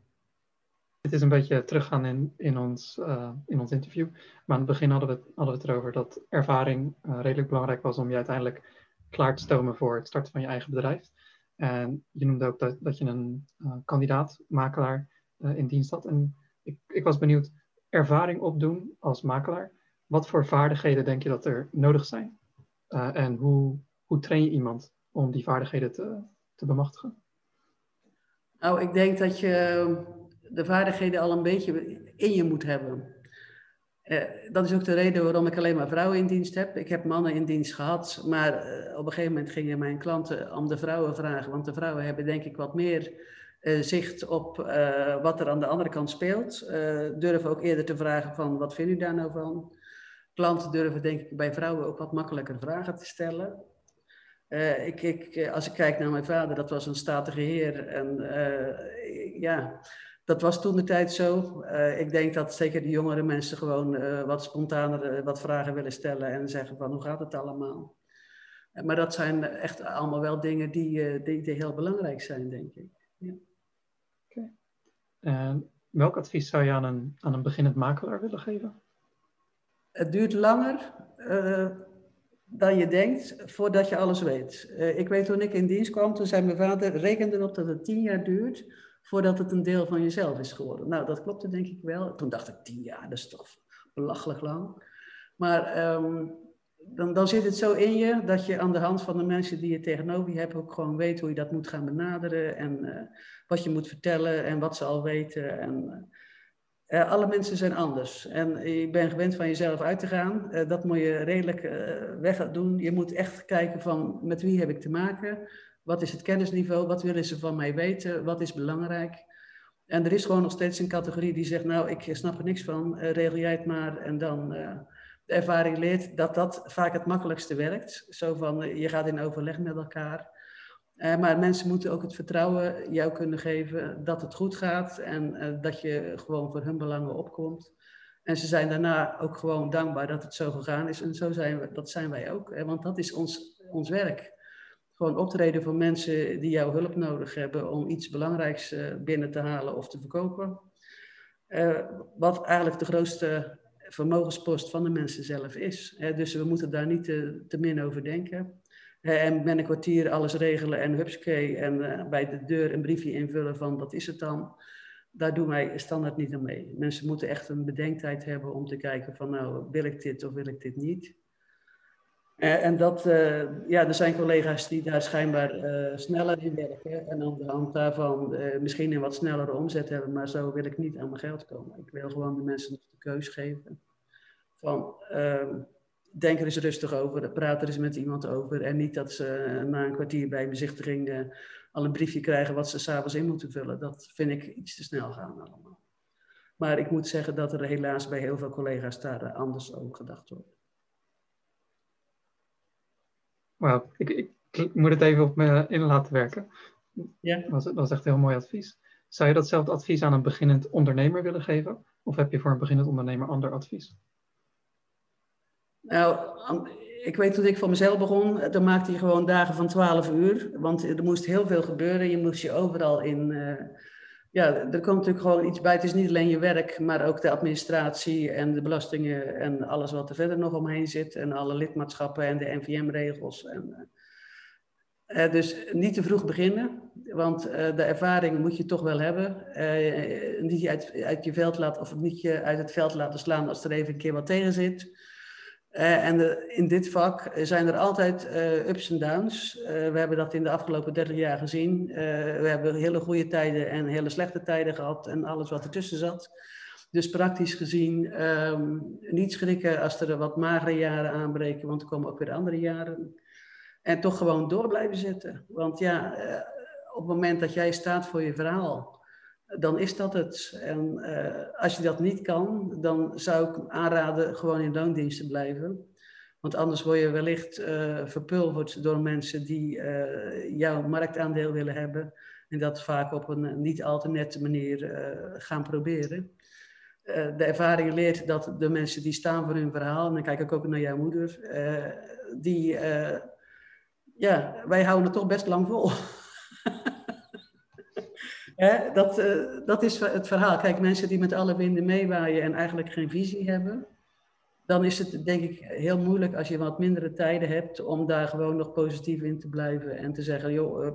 Het is een beetje teruggaan in, in, ons, in ons interview, maar aan het begin hadden we, hadden we het erover dat ervaring redelijk belangrijk was om je uiteindelijk klaar te stomen voor het starten van je eigen bedrijf. En je noemde ook dat, dat je een uh, kandidaat, makelaar in dienst had. En ik, ik was benieuwd, ervaring opdoen als makelaar. Wat voor vaardigheden denk je dat er nodig zijn? Uh, en hoe, hoe train je iemand om die vaardigheden te, te bemachtigen? Nou, ik denk dat je de vaardigheden al een beetje in je moet hebben. dat is ook de reden waarom ik alleen maar vrouwen in dienst heb. Ik heb mannen in dienst gehad, maar op een gegeven moment gingen mijn klanten om de vrouwen vragen. Want de vrouwen hebben denk ik wat meer zicht op wat er aan de andere kant speelt. durven ook eerder te vragen van wat vindt u daar nou van? Klanten durven denk ik bij vrouwen ook wat makkelijker vragen te stellen. Uh, ik, ik, eh, als ik kijk naar mijn vader, dat was een statige heer. En uh, ja, dat was toen de tijd zo. Ik denk dat zeker de jongere mensen gewoon wat spontaner wat vragen willen stellen en zeggen van hoe gaat het allemaal. maar dat zijn echt allemaal wel dingen die, die, die heel belangrijk zijn, denk ik. Ja. Welk advies zou je aan een, aan een beginnend makelaar willen geven? Het duurt langer dan je denkt voordat je alles weet. Uh, ik weet toen ik in dienst kwam, toen zei mijn vader, reken erop dat het tien jaar duurt voordat het een deel van jezelf is geworden. Nou, dat klopte denk ik wel. Toen dacht ik, tien jaar, dat is toch belachelijk lang. Maar um, dan, dan zit het zo in je dat je aan de hand van de mensen die je tegenover je hebt ook gewoon weet hoe je dat moet gaan benaderen en uh, wat je moet vertellen en wat ze al weten. En, uh, alle mensen zijn anders. En je bent gewend van jezelf uit te gaan. Uh, dat moet je redelijk uh, weg doen. Je moet echt kijken van met wie heb ik te maken? Wat is het kennisniveau? Wat willen ze van mij weten? Wat is belangrijk? En er is gewoon nog steeds een categorie die zegt, nou, ik snap er niks van, regel jij het maar. En dan de ervaring leert dat dat vaak het makkelijkste werkt. Zo van, je gaat in overleg met elkaar. Uh, maar mensen moeten ook het vertrouwen jou kunnen geven dat het goed gaat en uh, dat je gewoon voor hun belangen opkomt. En ze zijn daarna ook gewoon dankbaar dat het zo gegaan is. En zo zijn we, dat zijn wij ook, hè, want dat is ons, ons werk. Gewoon optreden voor mensen die jouw hulp nodig hebben om iets belangrijks uh, binnen te halen of te verkopen. wat eigenlijk de grootste vermogenspost van de mensen zelf is. Hè. Dus we moeten daar niet te, te min over denken. En binnen een kwartier alles regelen en hupsakee en uh, bij de deur een briefje invullen van dat is het dan. Daar doen wij standaard niet aan mee. Mensen moeten echt een bedenktijd hebben om te kijken van nou wil ik dit of wil ik dit niet. Uh, en dat, uh, ja, er zijn collega's die daar schijnbaar sneller in werken en aan de hand daarvan misschien een wat snellere omzet hebben, maar zo wil ik niet aan mijn geld komen. Ik wil gewoon de mensen de keus geven van ehm, denk er eens rustig over, praat er eens met iemand over. En niet dat ze eh, na een kwartier bij bezichtiging uh, al een briefje krijgen wat ze s'avonds in moeten vullen. Dat vind ik iets te snel gaan allemaal. Maar ik moet zeggen dat er helaas bij heel veel collega's daar eh, anders over gedacht wordt. Wauw, ik, ik, ik, moet het even op me in laten werken. Ja. Dat was, dat was echt heel mooi advies. Zou je datzelfde advies aan een beginnend ondernemer willen geven? Of heb je voor een beginnend ondernemer ander advies? Nou, ik weet toen ik voor mezelf begon, dan maakte je gewoon dagen van 12 uur. Want er moest heel veel gebeuren. Je moest je overal in. Uh, ja, er komt natuurlijk gewoon iets bij. Het is niet alleen je werk, maar ook de administratie en de belastingen en alles wat er verder nog omheen zit. En alle lidmaatschappen en de NVM-regels. En, uh, dus niet te vroeg beginnen, want de ervaring moet je toch wel hebben. niet uit, uit je veld laten, of niet je uit het veld laten slaan als er even een keer wat tegen zit. Uh, en in dit vak zijn er altijd uh, ups en downs. We hebben dat in de afgelopen 30 jaar gezien. we hebben hele goede tijden en hele slechte tijden gehad en alles wat ertussen zat. Dus praktisch gezien um, niet schrikken als er wat magere jaren aanbreken, want er komen ook weer andere jaren. En toch gewoon door blijven zitten. Want ja, op het moment dat jij staat voor je verhaal, dan is dat het. En uh, als je dat niet kan, dan zou ik aanraden gewoon in loondienst te blijven. Want anders word je wellicht uh, verpulverd door mensen die uh, jouw marktaandeel willen hebben. En dat vaak op een niet al te nette manier gaan proberen. de ervaring leert dat de mensen die staan voor hun verhaal, en dan kijk ik ook naar jouw moeder, die, ja, wij houden het toch best lang vol. Dat, uh, dat is het verhaal. Kijk, mensen die met alle winden meewaaien en eigenlijk geen visie hebben, dan is het denk ik heel moeilijk als je wat mindere tijden hebt om daar gewoon nog positief in te blijven en te zeggen, joh, uh,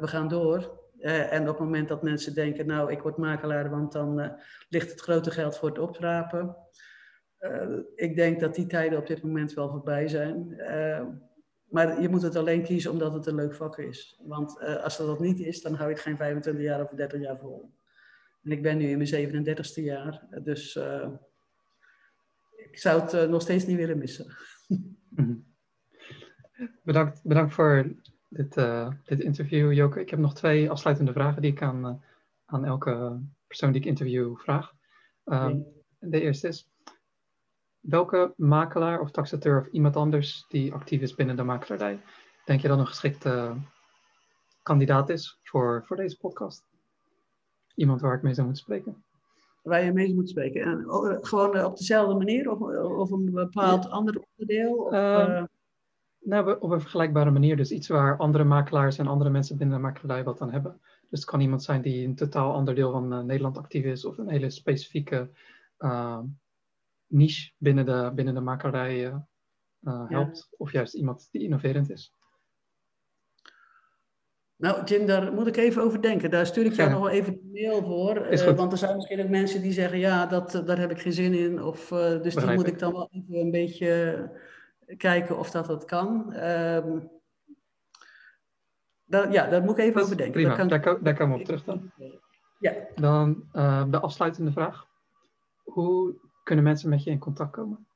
we gaan door. Uh, en op het moment dat mensen denken, nou, ik word makelaar, want dan ligt het grote geld voor het oprapen. ik denk dat die tijden op dit moment wel voorbij zijn. Maar je moet het alleen kiezen omdat het een leuk vak is. Want uh, als dat, dat niet is, dan hou je het geen 25 jaar of 30 jaar vol. En ik ben nu in mijn 37ste jaar. Dus uh, ik zou het nog steeds niet willen missen. Bedankt, bedankt voor dit, dit interview, Joke. Ik heb nog twee afsluitende vragen die ik aan, aan elke persoon die ik interview vraag. Ehm, de eerste is, welke makelaar of taxateur of iemand anders die actief is binnen de makelaardij, denk je dan een geschikte kandidaat is voor, voor deze podcast? Iemand waar ik mee zou moeten spreken? Waar je mee moet spreken. En, oh, gewoon eh, op dezelfde manier of, of een bepaald ander onderdeel? Of, uh, nou, op een vergelijkbare manier. Dus iets waar andere makelaars en andere mensen binnen de makelaardij wat aan hebben. Dus het kan iemand zijn die in een totaal ander deel van Nederland actief is of een hele specifieke uh, niche binnen de, binnen de makelaardij uh, helpt. Ja. Of juist iemand die innoverend is. Nou, Jim, daar moet ik even over denken. Daar stuur ik jou ja. nog wel even een mail voor. Uh, want er zijn misschien ook mensen die zeggen, ja, dat, daar heb ik geen zin in. Of, uh, dus Begrijp die moet ik dan wel even een beetje kijken of dat dat kan. Um, daar, ja, daar moet ik even over denken. Prima, daar, kan, daar, daar komen we op terug dan. Ja. Dan uh, de afsluitende vraag. Hoe kunnen mensen met je in contact komen?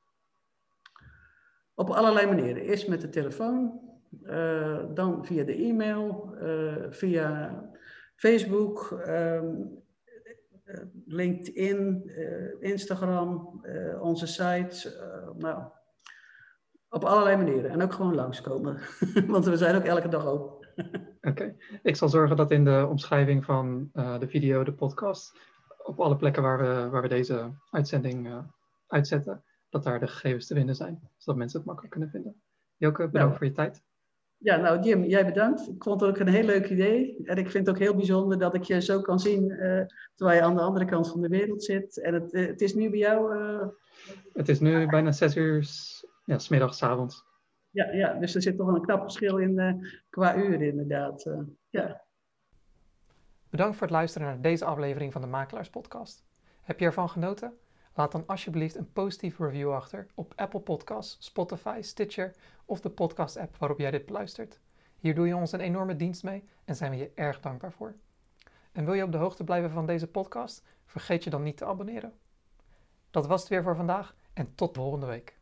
Op allerlei manieren. Eerst met de telefoon, uh, dan via de e-mail, uh, via Facebook, um, LinkedIn, Instagram, onze site. nou, op allerlei manieren. En ook gewoon langskomen. Want we zijn ook elke dag open. Oké, ik zal zorgen dat in de omschrijving van de video, de podcast, op alle plekken waar we, waar we deze uitzending uh, uitzetten, dat daar de gegevens te vinden zijn, zodat mensen het makkelijk kunnen vinden. Joke, bedankt nou, voor je tijd. Ja, nou Jim, jij bedankt. Ik vond het ook een heel leuk idee. En ik vind het ook heel bijzonder dat ik je zo kan zien uh, terwijl je aan de andere kant van de wereld zit. En het, het is nu bij jou... Het is nu bijna zes uur, ja, smiddags, avonds. Ja, ja, dus er zit toch een knap verschil in qua uren inderdaad. Ja. Bedankt voor het luisteren naar deze aflevering van de Makelaars Podcast. Heb je ervan genoten? Laat dan alsjeblieft een positieve review achter op Apple Podcasts, Spotify, Stitcher of de podcast-app waarop jij dit beluistert. Hier doe je ons een enorme dienst mee en zijn we je erg dankbaar voor. En wil je op de hoogte blijven van deze podcast? Vergeet je dan niet te abonneren. Dat was het weer voor vandaag en tot volgende week.